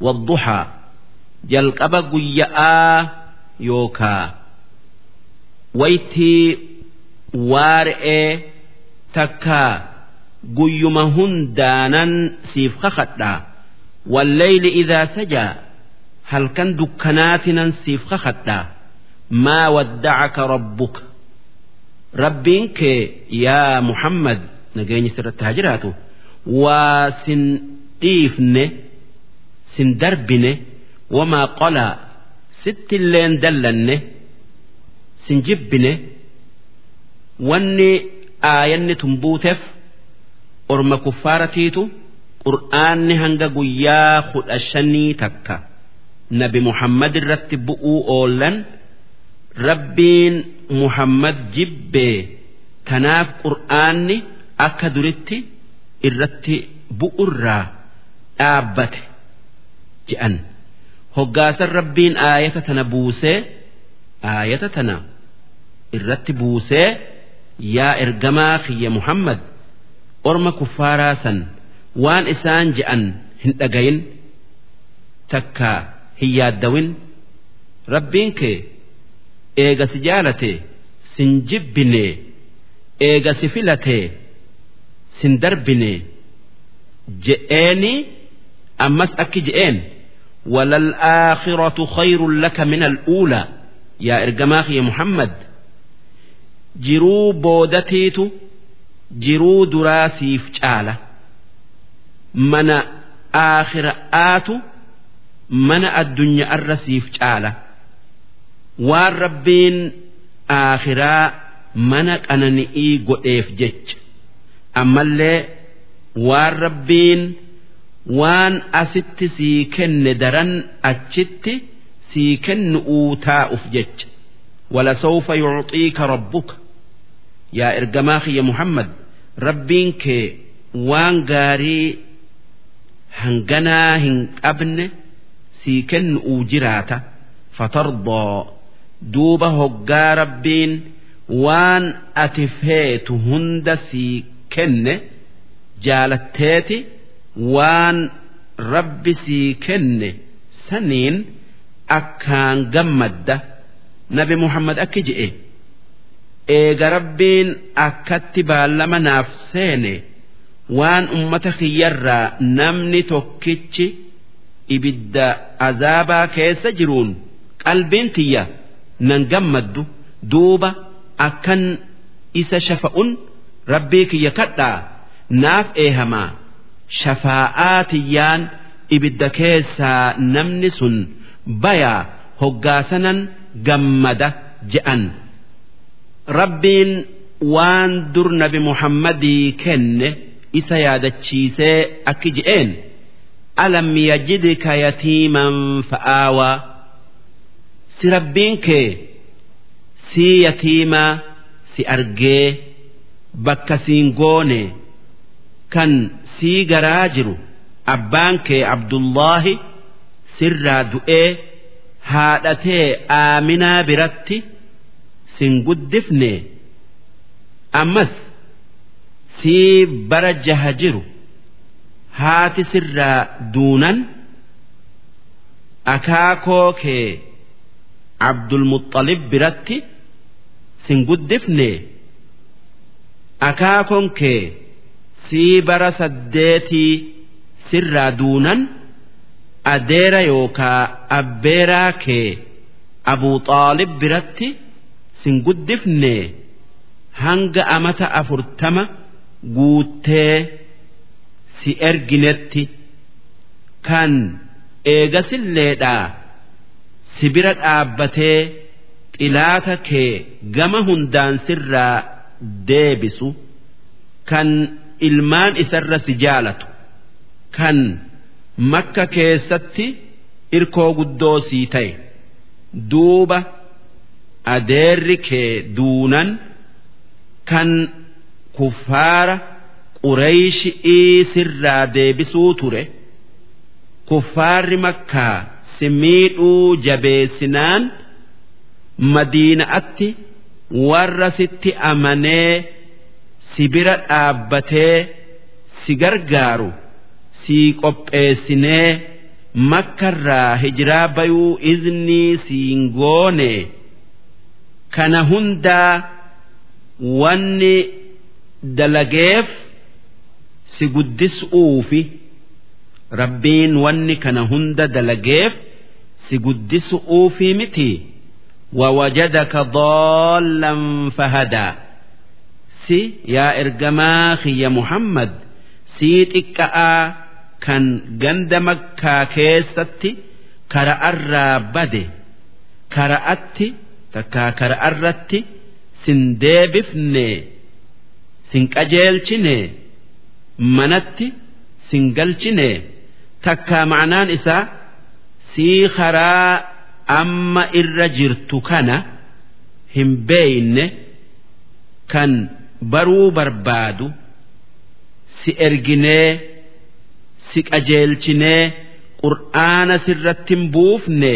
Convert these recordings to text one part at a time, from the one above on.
والضحى جلقب قياء يوكا ويتي وارئ تكا قيما هندانا سيف خخدا والليل إذا سجى هل كان دكناتنا سيف خخدا ما ودعك ربك ربك يا محمد نجيني سرت هجراته وسن إيفن sin darbine wamaa qolaa sitti illeen dallanne sin jibbine wanni aayanni tun buuteef orma kuffaaratiitu qur'aanni hanga guyyaa kudha shanii takka nabi muhammad irratti bu'uu oollan rabbiin muhammad jibbee tanaaf qur'aanni akka duritti irratti bu'urraa dhaabbate. Je'an hoggaasan rabbiin aayata tana buusee aayata tana irratti buusee yaa ergamaa kiyya muhammad orma kuffaaraa san waan isaan je'an hin dhagayin takka hin yaaddawin. Rabbiin kee eega si jaalate sin jibbine eega si filate sin darbine je'eeni ammas akki je'een وللآخرة خير لك من الأولى يا إرجماخ يا محمد جرو بودتيتو جرو دراسي فجالة mana aakhiraatu mana addunyaa irra siif caala waan rabbiin aakhiraa mana qanani'ii godheef jecha ammallee waan rabbiin waan asitti sii kenne daran achitti sii kennu'uu taa'uuf jecha ولسوف يعطيك ربك يا إرجماخ يا محمد ربين كي وان غاري hanganaa hin qabne sii kennu'uu jiraata fatardoo duuba hoggaa rabbiin waan ati feetu hunda sii kenne jaalatteeti waan rabbi sii kenne saniin akkaan gammadda nabi muhammad akki je'e. Eega rabbiin akkatti baallama naaf seene waan ummata kiyyarraa namni tokkichi ibidda azaabaa keessa jiruun qalbiin tiyya nan gammaddu duuba akkan isa shafa'un rabbii kiyya kadhaa naaf eehamaa shafaa'aa tiyyaan ibidda keessaa namni sun bayaa hoggaasanan gammada je'an. Rabbiin waan dur nabi muhammadii kenne isa yaadachiisee akki je'een? Alam yajidka yatiiman fa'aawaa si rabbiin kee si yatiimaa si argee bakka siin goone kan sii garaa jiru abbaan kee abdullaahi sirraa du'ee haadhatee aaminaa biratti sin guddifne ammas sii bara jaha jiru haati sirraa duunan akaakoo kee abdulmuxalib biratti sin guddifne akaakoon kee sii bara saddeetii sirraa duunan adeera yookaa abbeeraa kee abuu xaalib biratti sin guddifne hanga amata afurtama guuttee si erginetti kan eegasilleedhaa si bira dhaabbatee xilaata kee gama hundaan sirraa deebisu kan ilmaan isarra si jaalatu. Kan makka keessatti irkoo guddoo sii ta'e duuba adeerri kee duunan kan kuffaara qureeyshii sirraa deebisuu ture kuffaarri makkaa si miidhuu jabeessinaan madiina'atti warra sitti amanee si bira dhaabbatee si gargaaru sii qopheessinee makkarraa hijiraa bayuu iznii siin goone. Kana hundaa wanni dalageef si guddisuufi rabbiin wanni kana hunda dalageef si guddisuufi miti si yaa ergamaa kiyya Muhammad sii xiqqa'aa kan ganda makkaa keessatti kara'arraa bade kara'atti takkaa kara'arratti sin deebifne sin qajeelchine manatti sin galchine takkaa ma'anaan isaa sii karaa amma irra jirtu kana hin beeyne kan. baruu barbaadu si erginee si qajeelchinee qur'aana sirratti hin buufne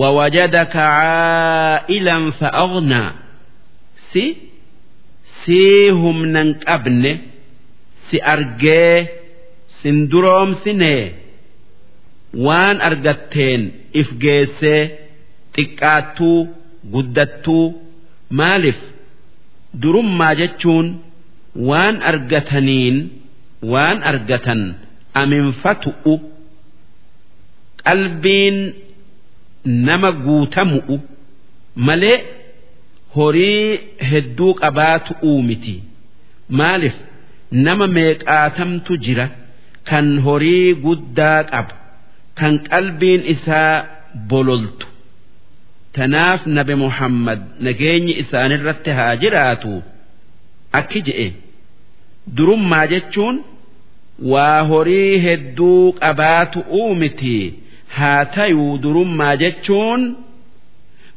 wawajadaka caa'ilan fa'aqnaa si sii humnan qabne si argee sin duroomsine waan argatteen if geessee xiqqaattuu guddattuu maaliif? Durummaa jechuun waan argataniin waan argatan aminfatu'u qalbiin nama guutamu'u malee horii hedduu qabaatu'uu miti. Maaliif? Nama meeqaatamtu jira kan horii guddaa qabu kan qalbiin isaa bololtu tanaaf nabi muhammad nageenyi isaanirratti haa jiraatu. Akki je'e. Durummaa jechuun waa horii hedduu qabaatu uumiti haa tayuu durummaa jechuun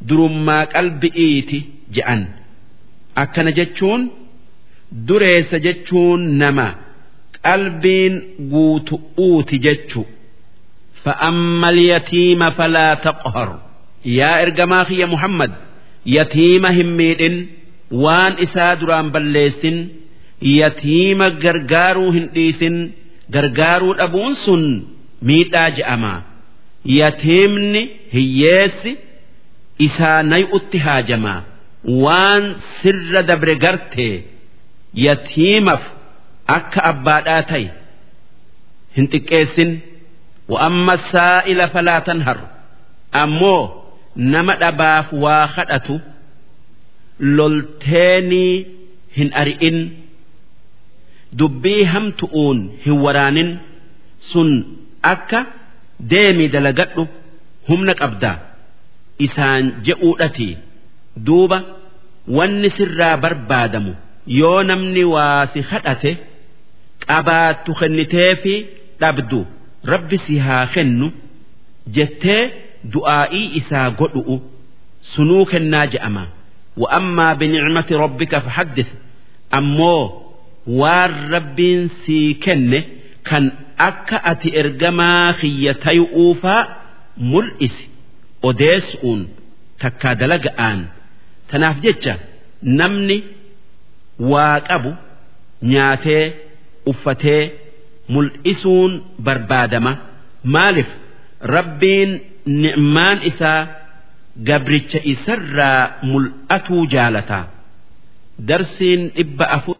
durummaa qalbi'iiti je'an. Akkana jechuun dureessa jechuun nama qalbiin guutu'uuti jechu yaa ergamaa kiyya Muhammad yatiima hin miidhin waan isaa duraan balleessin yatiima gargaaruu hin dhiisin gargaaruu dhabuun sun miidhaa je'ama. Yatiimni hiyyeessi isaa nay'utti haajama. Waan sirra dabre garte yatiimaf akka abbaadhaa ta'i. Hin xiqqeessin. Wa'amma saa'ila falaatan tanhar ammoo nama dhabaaf waa kadhatu lolteenii hin ari'in dubbii hamtu'uun hin waraanin sun akka deemii dalagadhu humna qabda isaan je'uudhati duuba wanni sirraa barbaadamu yoo namni waa si hadhate qabaattu kenniteefi dhabdu rabbi si haa kennu jettee. Du'aa'ii isaa godhu'u sunuu kennaa je'ama wa'ammaa binicmati rabbika fahaddis ammoo waan rabbiin sii kenne kan akka ati ergamaa kiyya tayu'uufaa mul'isi odeessu'uun takkaa dalaga'aan tanaaf jecha namni waa qabu nyaatee uffatee mul'isuun barbaadama. Maaliif? Rabbiin ni'maan isaa gabricha isarraa mul'atuu jaalataa darsiin dhibba afur